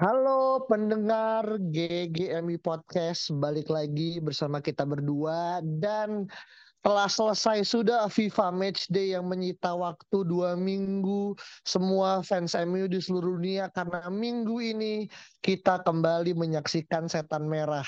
Halo pendengar GGMI Podcast, balik lagi bersama kita berdua. Dan telah selesai sudah FIFA Match Day yang menyita waktu dua minggu. Semua fans MU di seluruh dunia karena minggu ini kita kembali menyaksikan setan merah.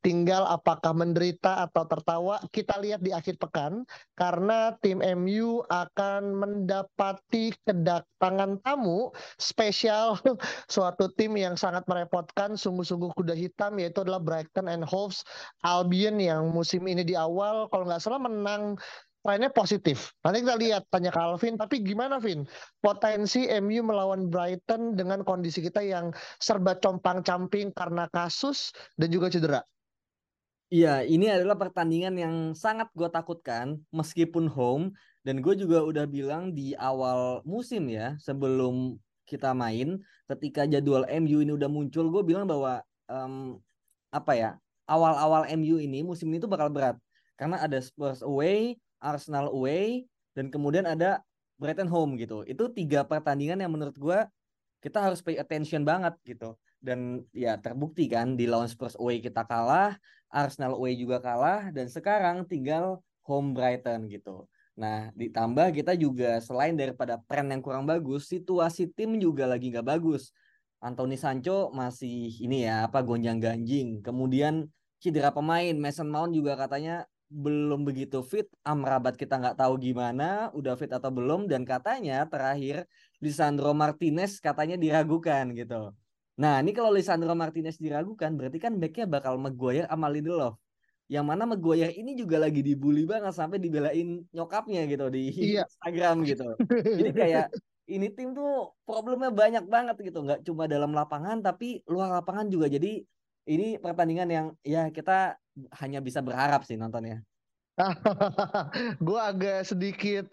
Tinggal apakah menderita atau tertawa kita lihat di akhir pekan karena tim MU akan mendapati kedatangan tamu spesial suatu tim yang sangat merepotkan sungguh-sungguh kuda hitam yaitu adalah Brighton and Hove Albion yang musim ini di awal kalau nggak salah menang trennya positif. Nanti kita lihat tanya ke Alvin, tapi gimana Vin? Potensi MU melawan Brighton dengan kondisi kita yang serba compang-camping karena kasus dan juga cedera. Iya, ini adalah pertandingan yang sangat gue takutkan meskipun home dan gue juga udah bilang di awal musim ya sebelum kita main ketika jadwal MU ini udah muncul gue bilang bahwa um, apa ya awal-awal MU ini musim ini tuh bakal berat karena ada Spurs away, Arsenal away, dan kemudian ada Brighton home gitu. Itu tiga pertandingan yang menurut gue kita harus pay attention banget gitu. Dan ya terbukti kan di lawan Spurs away kita kalah, Arsenal away juga kalah, dan sekarang tinggal home Brighton gitu. Nah, ditambah kita juga selain daripada tren yang kurang bagus, situasi tim juga lagi nggak bagus. Anthony Sancho masih ini ya apa gonjang ganjing. Kemudian cedera pemain, Mason Mount juga katanya belum begitu fit, Amrabat kita nggak tahu gimana, udah fit atau belum, dan katanya terakhir Lisandro Martinez katanya diragukan gitu. Nah ini kalau Lisandro Martinez diragukan, berarti kan backnya bakal Maguire sama Lindelof. Yang mana Maguire ini juga lagi dibully banget sampai dibelain nyokapnya gitu di iya. Instagram gitu. Jadi kayak ini tim tuh problemnya banyak banget gitu, nggak cuma dalam lapangan tapi luar lapangan juga. Jadi ini pertandingan yang ya kita hanya bisa berharap sih nontonnya. gue agak sedikit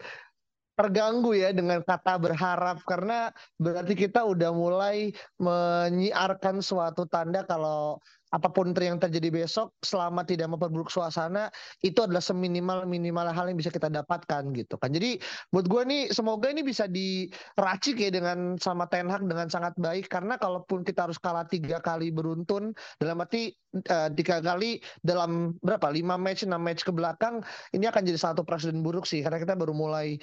terganggu ya dengan kata berharap karena berarti kita udah mulai menyiarkan suatu tanda kalau apa pun yang terjadi besok selama tidak memperburuk suasana itu adalah seminimal minimal hal yang bisa kita dapatkan gitu kan. Jadi buat gue nih semoga ini bisa diracik ya dengan sama Ten Hag dengan sangat baik. Karena kalaupun kita harus kalah tiga kali beruntun dalam arti uh, tiga kali dalam berapa? Lima match enam match ke belakang ini akan jadi satu presiden buruk sih karena kita baru mulai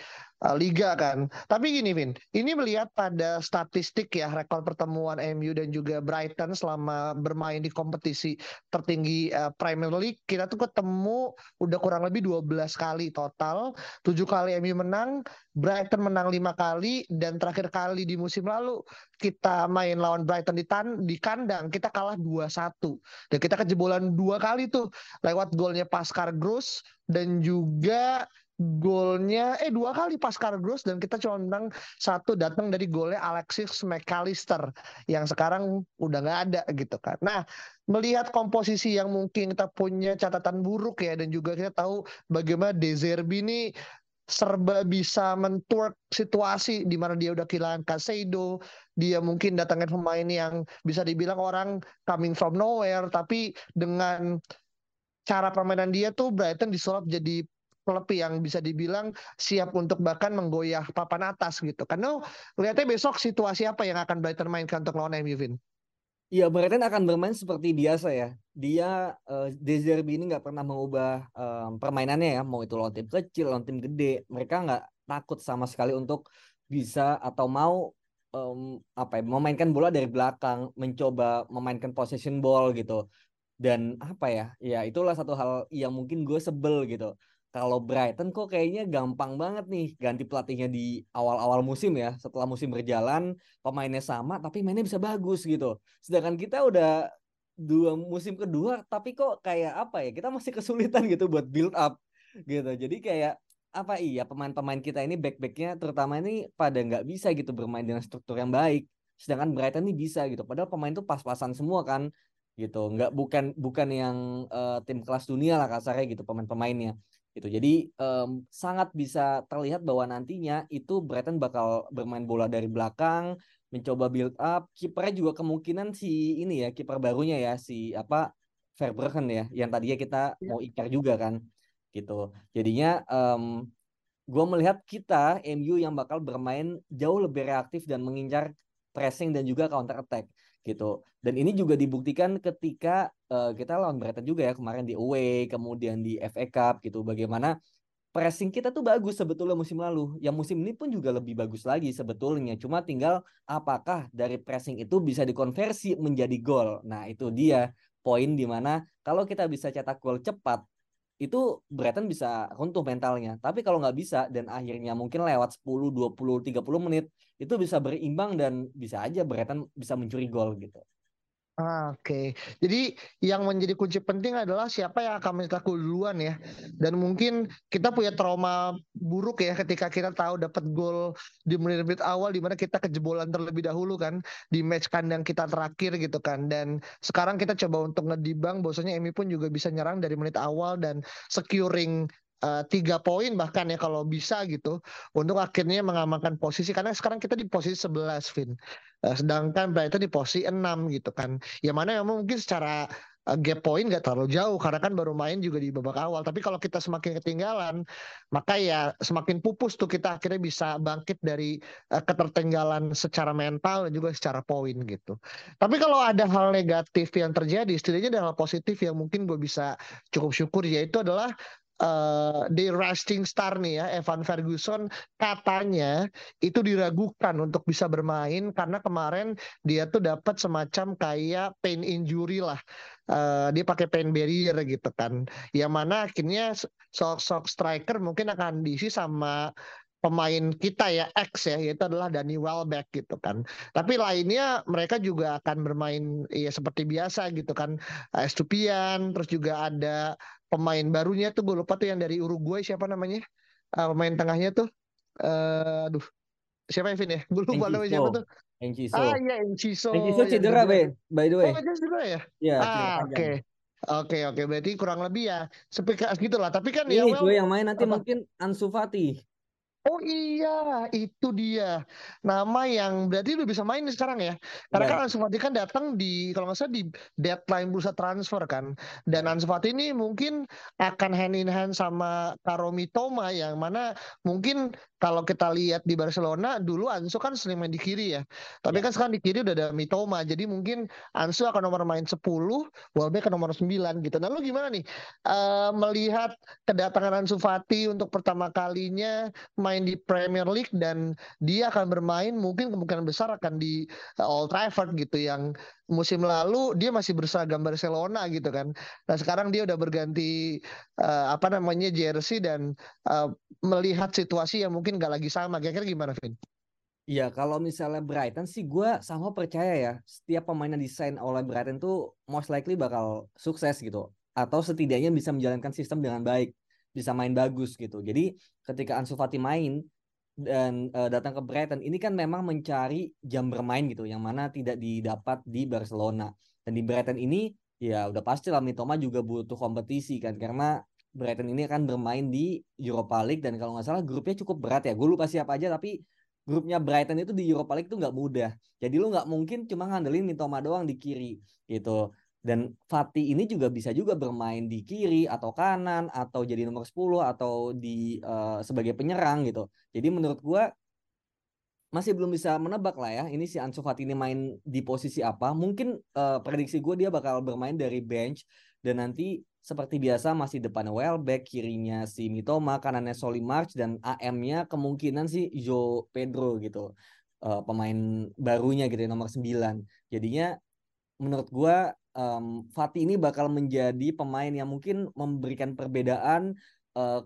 uh, liga kan. Tapi gini Vin ini melihat pada statistik ya rekor pertemuan MU dan juga Brighton selama bermain di kompetisi kompetisi tertinggi uh, Premier League kita tuh ketemu udah kurang lebih 12 kali total tujuh kali MU menang Brighton menang lima kali dan terakhir kali di musim lalu kita main lawan Brighton di tan di kandang kita kalah 2-1 dan kita kejebolan dua kali tuh lewat golnya Pascal Gross dan juga golnya eh dua kali Pascal Gross dan kita cuma menang satu datang dari golnya Alexis McAllister yang sekarang udah nggak ada gitu kan. Nah melihat komposisi yang mungkin kita punya catatan buruk ya dan juga kita tahu bagaimana Zerbi ini serba bisa menturk situasi di mana dia udah kehilangan Casado, dia mungkin datangin pemain yang bisa dibilang orang coming from nowhere, tapi dengan cara permainan dia tuh Brighton disulap jadi klub yang bisa dibilang siap untuk bahkan menggoyah papan atas gitu. Karena lihatnya besok situasi apa yang akan Brighton mainkan untuk lawan MU, Vin? Iya, Brighton akan bermain seperti biasa ya. Dia uh, Zerbi ini nggak pernah mengubah um, permainannya ya, mau itu lawan tim kecil, lawan tim gede. Mereka nggak takut sama sekali untuk bisa atau mau um, apa ya, memainkan bola dari belakang, mencoba memainkan possession ball gitu. Dan apa ya? Ya itulah satu hal yang mungkin gue sebel gitu. Kalau Brighton kok kayaknya gampang banget nih ganti pelatihnya di awal-awal musim ya. Setelah musim berjalan, pemainnya sama tapi mainnya bisa bagus gitu. Sedangkan kita udah dua musim kedua tapi kok kayak apa ya? Kita masih kesulitan gitu buat build up gitu. Jadi kayak apa iya pemain-pemain kita ini back-backnya terutama ini pada nggak bisa gitu bermain dengan struktur yang baik sedangkan Brighton ini bisa gitu padahal pemain itu pas-pasan semua kan gitu nggak bukan bukan yang uh, tim kelas dunia lah kasarnya gitu pemain-pemainnya gitu jadi um, sangat bisa terlihat bahwa nantinya itu Brighton bakal bermain bola dari belakang mencoba build up kipernya juga kemungkinan si ini ya kiper barunya ya si apa Verbruggen ya yang tadinya kita ya. mau ikat juga kan gitu. Jadinya um, gue melihat kita MU yang bakal bermain jauh lebih reaktif dan mengincar pressing dan juga counter attack gitu. Dan ini juga dibuktikan ketika uh, kita lawan Brighton juga ya kemarin di away, kemudian di FA Cup gitu. Bagaimana pressing kita tuh bagus sebetulnya musim lalu. Yang musim ini pun juga lebih bagus lagi sebetulnya. Cuma tinggal apakah dari pressing itu bisa dikonversi menjadi gol. Nah, itu dia poin di mana kalau kita bisa cetak gol cepat itu Brighton bisa runtuh mentalnya. Tapi kalau nggak bisa dan akhirnya mungkin lewat 10, 20, 30 menit itu bisa berimbang dan bisa aja Brighton bisa mencuri gol gitu. Ah, Oke, okay. jadi yang menjadi kunci penting adalah siapa yang akan mencetak gol duluan ya. Dan mungkin kita punya trauma buruk ya ketika kita tahu dapat gol di menit-menit awal di mana kita kejebolan terlebih dahulu kan di match kandang kita terakhir gitu kan. Dan sekarang kita coba untuk ngedibang, bahwasanya Emi pun juga bisa nyerang dari menit awal dan securing uh, tiga poin bahkan ya kalau bisa gitu untuk akhirnya mengamankan posisi. Karena sekarang kita di posisi 11 Vin. Uh, sedangkan Brighton di posisi 6 gitu kan. Yang mana yang mungkin secara uh, gap point gak terlalu jauh karena kan baru main juga di babak awal. Tapi kalau kita semakin ketinggalan maka ya semakin pupus tuh kita akhirnya bisa bangkit dari uh, ketertinggalan secara mental dan juga secara poin gitu. Tapi kalau ada hal negatif yang terjadi setidaknya ada hal positif yang mungkin gue bisa cukup syukur yaitu adalah uh, di Rising Star nih ya Evan Ferguson katanya itu diragukan untuk bisa bermain karena kemarin dia tuh dapat semacam kayak pain injury lah uh, dia pakai pain barrier gitu kan yang mana akhirnya sosok striker mungkin akan diisi sama pemain kita ya X ya yaitu adalah Danny Welbeck gitu kan. Tapi lainnya mereka juga akan bermain ya seperti biasa gitu kan. Estupian terus juga ada pemain barunya tuh gue lupa tuh yang dari Uruguay siapa namanya? Uh, pemain tengahnya tuh uh, aduh siapa Evin ya? Gue lupa namanya siapa tuh. Enciso. ah iya Enciso Enciso cedera be by the way. Oh cedera ya? Ya ah oke okay. Oke. Oke berarti kurang lebih ya sepikas gitulah tapi kan Ini ya well, yang main nanti apa? mungkin Ansu Fati Oh iya, itu dia. Nama yang berarti udah bisa main sekarang ya. Karena ya. kan Ansu Fati kan datang di kalau nggak salah di deadline bursa transfer kan. Dan ya. Ansu Fati ini mungkin akan hand in hand sama Karomi Toma yang mana mungkin kalau kita lihat di Barcelona dulu Ansu kan sering main di kiri ya. Tapi ya. kan sekarang di kiri udah ada Mitoma. Jadi mungkin Ansu akan nomor main 10, Welbeck ke nomor 9 gitu. Nah, lu gimana nih uh, melihat kedatangan Ansu Fati untuk pertama kalinya main di Premier League dan dia akan bermain mungkin kemungkinan besar akan di uh, Old Trafford gitu yang musim lalu dia masih berseragam Barcelona gitu kan. Nah sekarang dia udah berganti uh, apa namanya jersey dan uh, melihat situasi yang mungkin gak lagi sama. Kira-kira gimana, Vin? Iya, kalau misalnya Brighton sih gue sama percaya ya, setiap pemain yang desain oleh Brighton tuh most likely bakal sukses gitu. Atau setidaknya bisa menjalankan sistem dengan baik bisa main bagus gitu. Jadi ketika Ansu Fati main dan uh, datang ke Brighton ini kan memang mencari jam bermain gitu yang mana tidak didapat di Barcelona. Dan di Brighton ini ya udah pasti lah Mitoma juga butuh kompetisi kan karena Brighton ini akan bermain di Europa League dan kalau nggak salah grupnya cukup berat ya. Gue lupa siapa aja tapi grupnya Brighton itu di Europa League itu nggak mudah. Jadi lu nggak mungkin cuma ngandelin Mitoma doang di kiri gitu. Dan Fatih ini juga bisa juga bermain di kiri atau kanan atau jadi nomor 10 atau di uh, sebagai penyerang gitu. Jadi menurut gua masih belum bisa menebak lah ya. Ini si Ansu Fati ini main di posisi apa? Mungkin uh, prediksi gue dia bakal bermain dari bench dan nanti seperti biasa masih depan Welbeck, kirinya si Mitoma, kanannya Soli March dan AM-nya kemungkinan si Jo Pedro gitu. uh, pemain barunya gitu ya, nomor 9. Jadinya menurut gua um, Fatih ini bakal menjadi pemain yang mungkin memberikan perbedaan uh,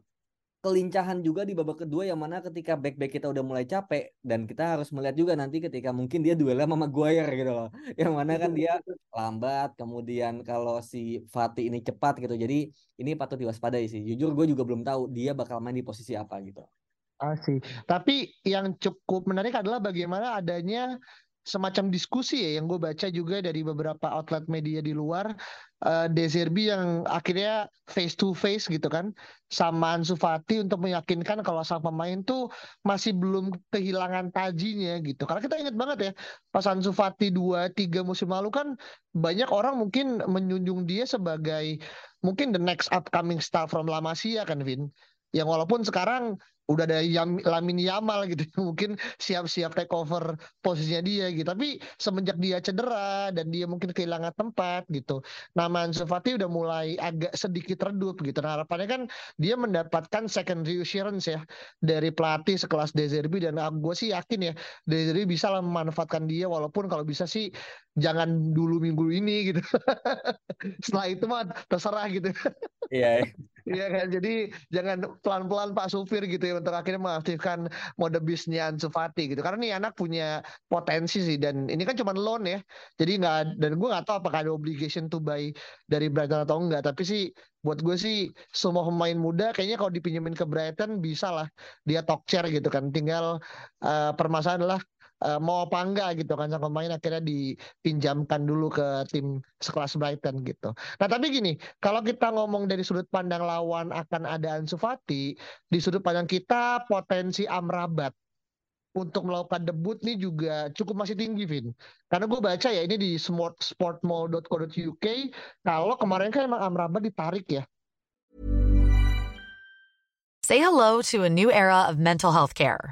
kelincahan juga di babak kedua yang mana ketika back-back kita udah mulai capek dan kita harus melihat juga nanti ketika mungkin dia duel sama Maguire gitu loh. Yang mana kan dia lambat kemudian kalau si Fatih ini cepat gitu. Jadi ini patut diwaspadai sih. Jujur gue juga belum tahu dia bakal main di posisi apa gitu. Ah sih. Tapi yang cukup menarik adalah bagaimana adanya semacam diskusi ya yang gue baca juga dari beberapa outlet media di luar uh, De Zerbi yang akhirnya face to face gitu kan sama Ansu Fati untuk meyakinkan kalau sang pemain tuh masih belum kehilangan tajinya gitu. Karena kita ingat banget ya pas Ansu Fati 2 3 musim lalu kan banyak orang mungkin menjunjung dia sebagai mungkin the next upcoming star from La Masia kan Vin? Yang walaupun sekarang udah ada Yam, Lamin Yamal gitu. Mungkin siap-siap take over posisinya dia gitu. Tapi semenjak dia cedera dan dia mungkin kehilangan tempat gitu nama Ansu Fati udah mulai agak sedikit redup gitu. Nah harapannya kan dia mendapatkan second reassurance ya dari pelatih sekelas Dezerbi. Dan ah, gue sih yakin ya Dezerbi bisa lah memanfaatkan dia. Walaupun kalau bisa sih jangan dulu minggu ini gitu. Setelah itu mah terserah gitu. Iya Iya kan, jadi jangan pelan-pelan Pak Supir gitu ya untuk akhirnya mengaktifkan mode bisnya Ansu Fati gitu. Karena nih anak punya potensi sih dan ini kan cuma loan ya. Jadi nggak dan gue nggak tahu apakah ada obligation to buy dari Brighton atau enggak. Tapi sih buat gue sih semua pemain muda kayaknya kalau dipinjemin ke Brighton bisa lah dia talk chair gitu kan. Tinggal uh, permasalahan adalah uh, mau apa enggak gitu kan sang pemain akhirnya dipinjamkan dulu ke tim sekelas Brighton gitu. Nah tapi gini, kalau kita ngomong dari sudut pandang lawan akan ada Ansu Fati, di sudut pandang kita potensi Amrabat untuk melakukan debut nih juga cukup masih tinggi, Vin. Karena gue baca ya ini di sportmall.co.uk, kalau kemarin kan emang Amrabat ditarik ya. Say hello to a new era of mental health care.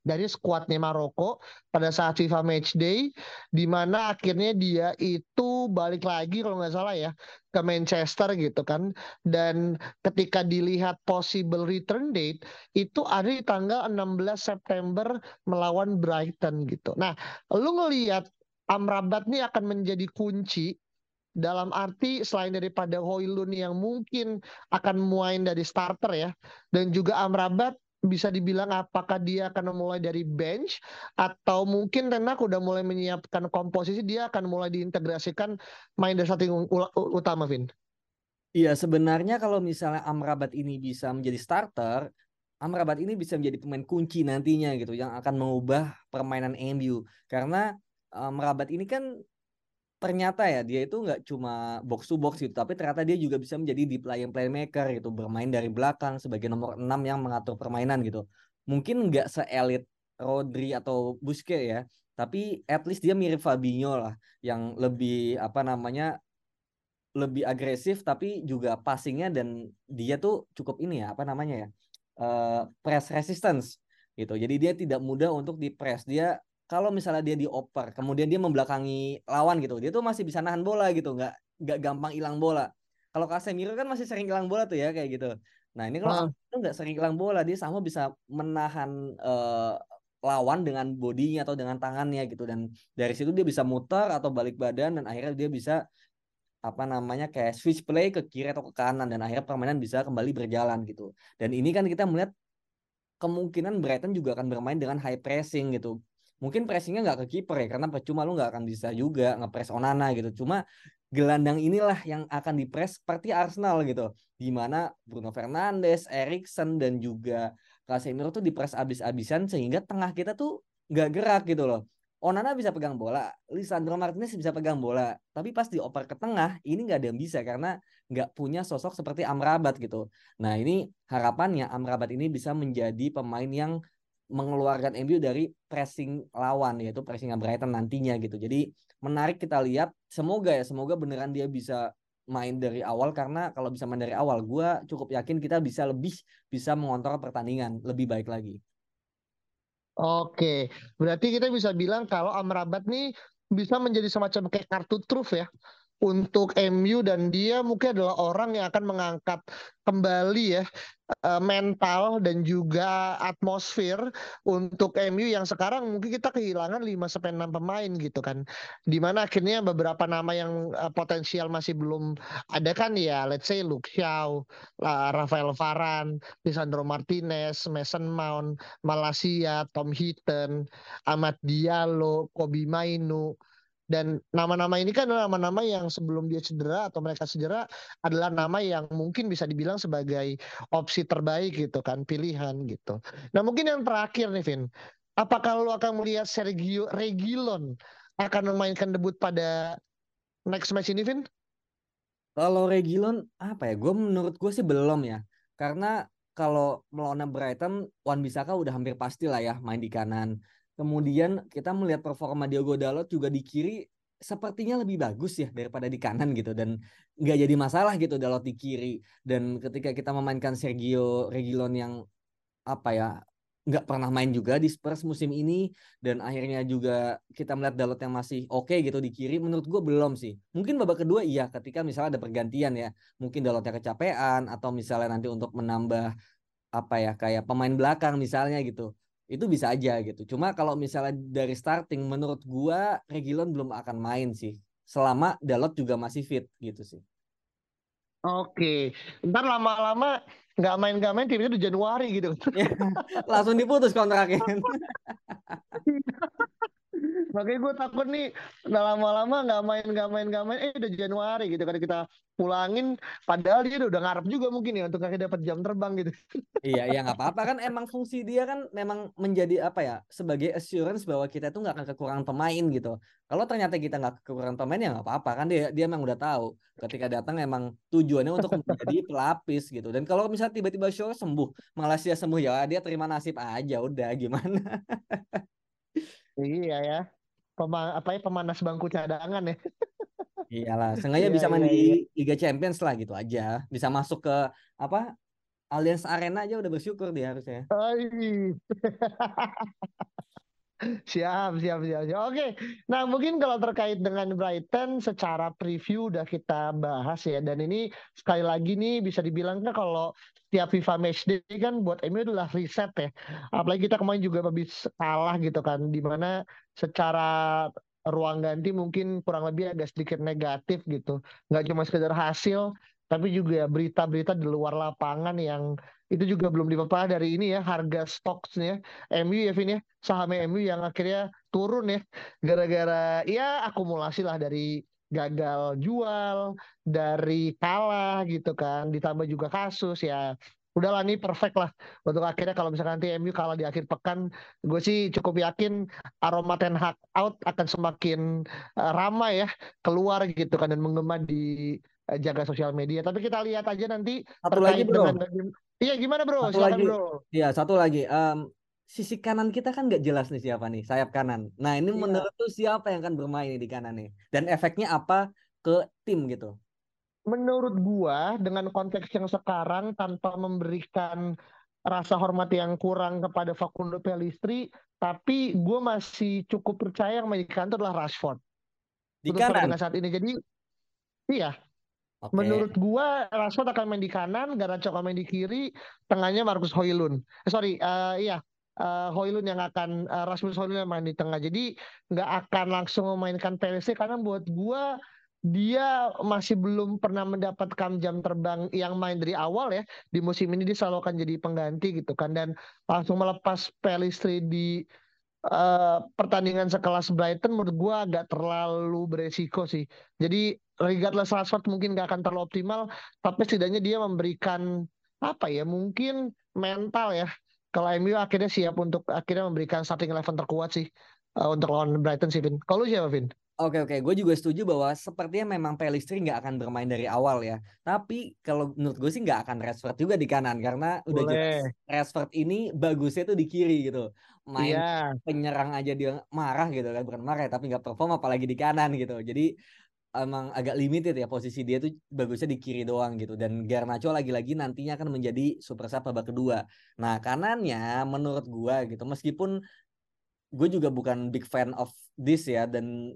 dari skuadnya Maroko pada saat FIFA Matchday di mana akhirnya dia itu balik lagi kalau nggak salah ya ke Manchester gitu kan dan ketika dilihat possible return date itu ada di tanggal 16 September melawan Brighton gitu. Nah, lu ngelihat Amrabat nih akan menjadi kunci dalam arti selain daripada Hoylun yang mungkin akan main dari starter ya dan juga Amrabat bisa dibilang apakah dia akan mulai dari bench atau mungkin Tenak udah mulai menyiapkan komposisi dia akan mulai diintegrasikan main dari starting utama Vin. Iya sebenarnya kalau misalnya Amrabat ini bisa menjadi starter, Amrabat ini bisa menjadi pemain kunci nantinya gitu yang akan mengubah permainan MU karena Amrabat ini kan ternyata ya dia itu nggak cuma box to box gitu tapi ternyata dia juga bisa menjadi deep lying playmaker gitu bermain dari belakang sebagai nomor 6 yang mengatur permainan gitu. Mungkin nggak seelit Rodri atau Busquets ya tapi at least dia mirip Fabinho lah yang lebih apa namanya lebih agresif tapi juga passingnya dan dia tuh cukup ini ya apa namanya ya uh, press resistance gitu. Jadi dia tidak mudah untuk di press dia kalau misalnya dia dioper kemudian dia membelakangi lawan gitu dia tuh masih bisa nahan bola gitu nggak nggak gampang hilang bola kalau Casemiro kan masih sering hilang bola tuh ya kayak gitu. Nah ini kalau itu nggak sering hilang bola dia sama bisa menahan eh, lawan dengan bodinya atau dengan tangannya gitu dan dari situ dia bisa muter atau balik badan dan akhirnya dia bisa apa namanya kayak switch play ke kiri atau ke kanan dan akhirnya permainan bisa kembali berjalan gitu. Dan ini kan kita melihat kemungkinan Brighton juga akan bermain dengan high pressing gitu. Mungkin pressingnya nggak ke kiper ya karena percuma lu nggak akan bisa juga ngepress Onana gitu. Cuma gelandang inilah yang akan dipres seperti Arsenal gitu. Di mana Bruno Fernandes, Erikson dan juga Casemiro tuh dipres abis-abisan sehingga tengah kita tuh nggak gerak gitu loh. Onana bisa pegang bola, Lisandro Martinez bisa pegang bola, tapi pas dioper ke tengah ini nggak ada yang bisa karena nggak punya sosok seperti Amrabat gitu. Nah ini harapannya Amrabat ini bisa menjadi pemain yang mengeluarkan MU dari pressing lawan yaitu pressing Brighton nantinya gitu. Jadi menarik kita lihat. Semoga ya, semoga beneran dia bisa main dari awal karena kalau bisa main dari awal, gue cukup yakin kita bisa lebih bisa mengontrol pertandingan lebih baik lagi. Oke, berarti kita bisa bilang kalau Amrabat nih bisa menjadi semacam kayak kartu truf ya untuk MU dan dia mungkin adalah orang yang akan mengangkat kembali ya eh, mental dan juga atmosfer untuk MU yang sekarang mungkin kita kehilangan 5 sampai 6 pemain gitu kan. Di mana akhirnya beberapa nama yang eh, potensial masih belum ada kan ya let's say Luke Shaw, Rafael Varane, Lisandro Martinez, Mason Mount, Malasia, Tom Heaton, Ahmad Diallo, Kobi Mainu dan nama-nama ini kan adalah nama-nama yang sebelum dia cedera atau mereka cedera adalah nama yang mungkin bisa dibilang sebagai opsi terbaik gitu kan pilihan gitu. Nah mungkin yang terakhir nih Vin, apakah lo akan melihat Sergio Reguilon akan memainkan debut pada next match ini Vin? Kalau Reguilon apa ya? Gue menurut gue sih belum ya. Karena kalau melawan Brighton, Wan Bisaka udah hampir pasti lah ya main di kanan. Kemudian kita melihat performa Diogo Dalot juga di kiri sepertinya lebih bagus ya daripada di kanan gitu. Dan nggak jadi masalah gitu Dalot di kiri. Dan ketika kita memainkan Sergio Reguilon yang apa ya nggak pernah main juga di Spurs musim ini dan akhirnya juga kita melihat Dalot yang masih oke gitu di kiri menurut gue belum sih. Mungkin babak kedua iya ketika misalnya ada pergantian ya. Mungkin Dalotnya kecapean atau misalnya nanti untuk menambah apa ya kayak pemain belakang misalnya gitu itu bisa aja gitu. Cuma kalau misalnya dari starting menurut gua Reguilon belum akan main sih. Selama Dalot juga masih fit gitu sih. Oke, ntar lama-lama nggak main nggak main tiba-tiba di Januari gitu. langsung diputus kontraknya Makanya gue takut nih udah lama-lama nggak main nggak main nggak main eh udah Januari gitu kan kita pulangin padahal dia udah ngarep juga mungkin ya untuk kayak dapat jam terbang gitu. iya iya nggak apa-apa kan emang fungsi dia kan memang menjadi apa ya sebagai assurance bahwa kita tuh nggak akan kekurangan pemain gitu kalau ternyata kita nggak kekurangan pemain ya nggak apa-apa kan dia dia emang udah tahu ketika datang emang tujuannya untuk menjadi pelapis gitu dan kalau misalnya tiba-tiba show sembuh Malaysia sembuh ya dia terima nasib aja udah gimana Iya ya. Pema, apa ya pemanas bangku cadangan ya. Iyalah, sengaja Iya, bisa main iya, di iya. Liga Champions lah gitu aja. Bisa masuk ke apa? Allianz Arena aja udah bersyukur dia harusnya. Siap, siap, siap, siap. Oke, nah mungkin kalau terkait dengan Brighton secara preview udah kita bahas ya. Dan ini sekali lagi nih bisa dibilang kan kalau setiap FIFA Matchday kan buat MU adalah riset ya. Apalagi kita kemarin juga habis kalah gitu kan. Di mana secara ruang ganti mungkin kurang lebih agak sedikit negatif gitu. Nggak cuma sekedar hasil, tapi juga berita-berita di luar lapangan yang itu juga belum dipaparkan dari ini ya harga stoknya. MU ya Vin ya. Saham MU yang akhirnya turun ya. Gara-gara ya akumulasi lah dari gagal jual dari kalah gitu kan. Ditambah juga kasus ya. Udahlah nih perfect lah. Untuk akhirnya kalau misalkan nanti MU kalah di akhir pekan gue sih cukup yakin aroma Ten Hag out akan semakin uh, ramai ya keluar gitu kan dan menggema di uh, jaga sosial media. Tapi kita lihat aja nanti Satu lagi, terkait Bro. dengan Iya gimana bro? Satu Silakan lagi. bro. Iya, satu lagi. Em, sisi kanan kita kan nggak jelas nih siapa nih, sayap kanan. Nah, ini Iya. menurut tuh siapa yang akan bermain di kanan nih? Dan efeknya apa ke tim gitu? Menurut gua dengan konteks yang sekarang tanpa memberikan rasa hormat yang kurang kepada Facundo Pellistri, tapi gue masih cukup percaya yang main di kantor adalah Rashford Di kanan. saat ini. Jadi iya Oke. Menurut gua Rashford akan main di kanan, Garnacho akan main di kiri, tengahnya Marcus Højlund. Eh, sorry, eh, iya eh, Højlund yang akan eh, Rasmus Højlund yang main di tengah. Jadi nggak akan langsung memainkan Perisic karena buat gua dia masih belum pernah mendapatkan jam terbang yang main dari awal ya di musim ini dia selalu akan jadi pengganti gitu kan dan langsung melepas Pelistri di eh, pertandingan sekelas Brighton menurut gua agak terlalu beresiko sih jadi regardless Rashford mungkin gak akan terlalu optimal tapi setidaknya dia memberikan apa ya mungkin mental ya kalau MU akhirnya siap untuk akhirnya memberikan starting eleven terkuat sih eh, untuk lawan Brighton sih Vin kalau siapa Vin? Oke oke, gue juga setuju bahwa sepertinya memang Pelistri nggak akan bermain dari awal ya. Tapi kalau menurut gue sih nggak akan Rashford juga di kanan karena udah jelas Boleh. Rashford ini bagusnya tuh di kiri gitu. Main Iya penyerang aja dia marah gitu kan, bukan marah ya, tapi nggak perform apalagi di kanan gitu. Jadi emang agak limited ya posisi dia tuh bagusnya di kiri doang gitu. Dan Garnacho lagi-lagi nantinya akan menjadi super sub babak kedua. Nah kanannya menurut gue gitu, meskipun gue juga bukan big fan of this ya dan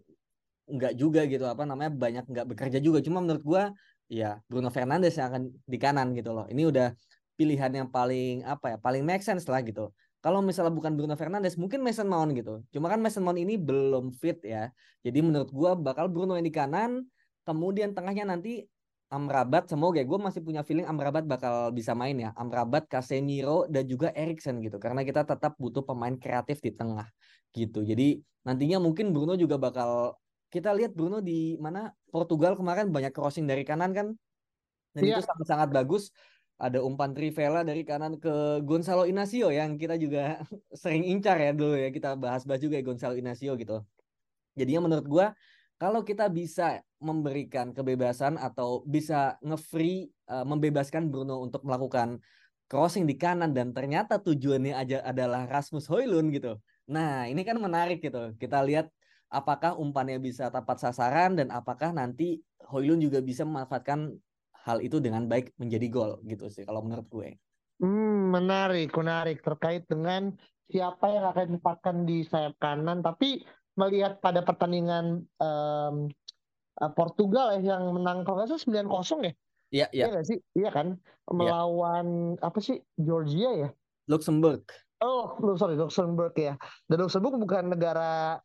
nggak juga gitu apa namanya banyak nggak bekerja juga cuma menurut gua ya Bruno Fernandes yang akan di kanan gitu loh ini udah pilihan yang paling apa ya paling make sense lah gitu kalau misalnya bukan Bruno Fernandes mungkin Mason Mount gitu. Cuma kan Mason Mount ini belum fit ya. Jadi menurut gua bakal Bruno yang di kanan kemudian tengahnya nanti Amrabat. Semoga gue masih punya feeling Amrabat bakal bisa main ya. Amrabat Casemiro dan juga Erikson gitu. Karena kita tetap butuh pemain kreatif di tengah gitu. Jadi nantinya mungkin Bruno juga bakal kita lihat Bruno di mana? Portugal kemarin banyak crossing dari kanan kan? Dan Iya. itu sangat-sangat bagus ada umpan Trivela dari kanan ke Gonzalo Inacio yang kita juga sering incar ya dulu ya kita bahas-bahas juga ya Gonzalo Inacio gitu jadinya menurut gua kalau kita bisa memberikan kebebasan atau bisa nge-free uh, membebaskan Bruno untuk melakukan crossing di kanan dan ternyata tujuannya aja adalah Rasmus Højlund gitu. Nah, ini kan menarik gitu. Kita lihat apakah umpannya bisa tepat sasaran dan apakah nanti Højlund juga bisa memanfaatkan hal itu dengan baik menjadi gol gitu sih kalau menurut gue. Hmm, menarik, menarik terkait dengan siapa yang akan ditempatkan di sayap kanan. Tapi melihat pada pertandingan eh, Portugal ya yang menang kalau nggak salah 9-0 ya, Iya, iya. iya sih? Iya kan? Melawan apa sih? Georgia ya? Luxembourg. Oh, sorry, Luxembourg ya. Dan Luxembourg bukan negara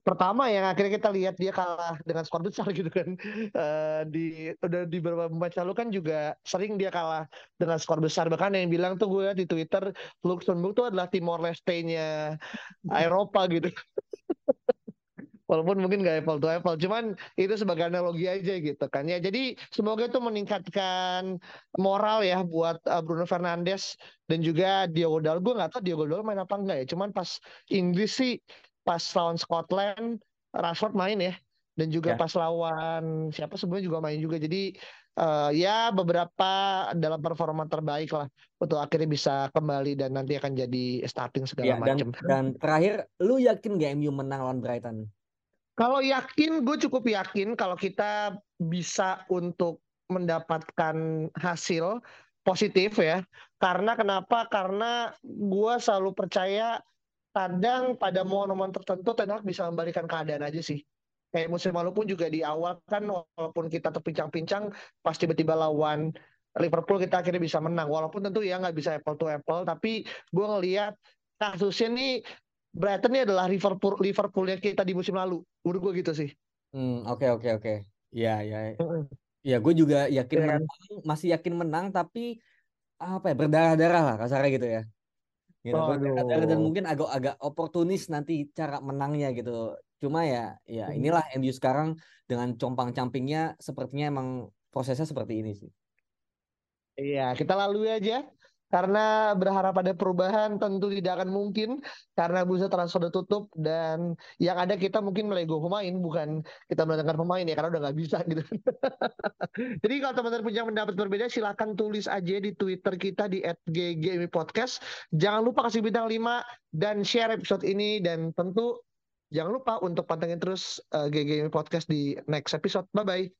pertama yang akhirnya kita lihat dia kalah dengan skor besar gitu kan. Eh, di udah di beberapa match lalu kan juga sering dia kalah dengan skor besar. Bahkan yang bilang tuh gue di Twitter Luxembourg tuh adalah Timor Leste-nya Eropa gitu. Walaupun mungkin gak apple to apple, cuman itu sebagai analogi aja gitu kan ya. Jadi semoga itu meningkatkan moral ya buat uh, Bruno Fernandes dan juga Diogo Dalot. Gue nggak tahu Diogo Dalot main apa enggak ya. Cuman pas Inggris sih pas lawan Scotland Rashford main ya. Dan juga Ya. pas lawan siapa sebenarnya juga main juga. Jadi uh, ya beberapa dalam performa terbaik lah untuk akhirnya bisa kembali dan nanti akan jadi starting segala Ya, dan macam. dan terakhir lu yakin gak MU menang lawan Brighton? Kalau yakin, gue cukup yakin kalau kita bisa untuk mendapatkan hasil positif ya. Karena kenapa? Karena gue selalu percaya kadang pada momen-momen tertentu Ten Hag bisa membalikan keadaan aja sih. Kayak musim lalu pun juga di awal kan walaupun kita terpincang-pincang pas tiba-tiba lawan Liverpool kita akhirnya bisa menang. Walaupun tentu ya nggak bisa apple to apple, tapi gue ngelihat kasusnya nih Brighton ini adalah Liverpool Liverpoolnya kita di musim lalu. Menurut gue gitu sih. Hmm, oke oke oke. Ya ya. Mm-mm. Ya gue juga yakin Iya kan? menang, masih yakin menang tapi apa ya berdarah-darah lah kasarnya gitu ya. Gitu, dan mungkin agak-agak oportunis nanti cara menangnya gitu. Cuma ya ya Hmm. inilah MU sekarang dengan compang-campingnya sepertinya emang prosesnya seperti ini sih. Iya, kita lalui aja. Karena berharap ada perubahan tentu tidak akan mungkin karena bursa transfer udah tutup dan yang ada kita mungkin melego pemain bukan kita mendatangkan pemain ya karena udah nggak bisa gitu. Jadi kalau teman-teman punya pendapat berbeda silahkan tulis aja di Twitter kita di @ggmipodcast. Jangan lupa kasih bintang 5 dan share episode ini dan tentu jangan lupa untuk pantengin terus uh, GGMI Podcast di next episode. Bye bye.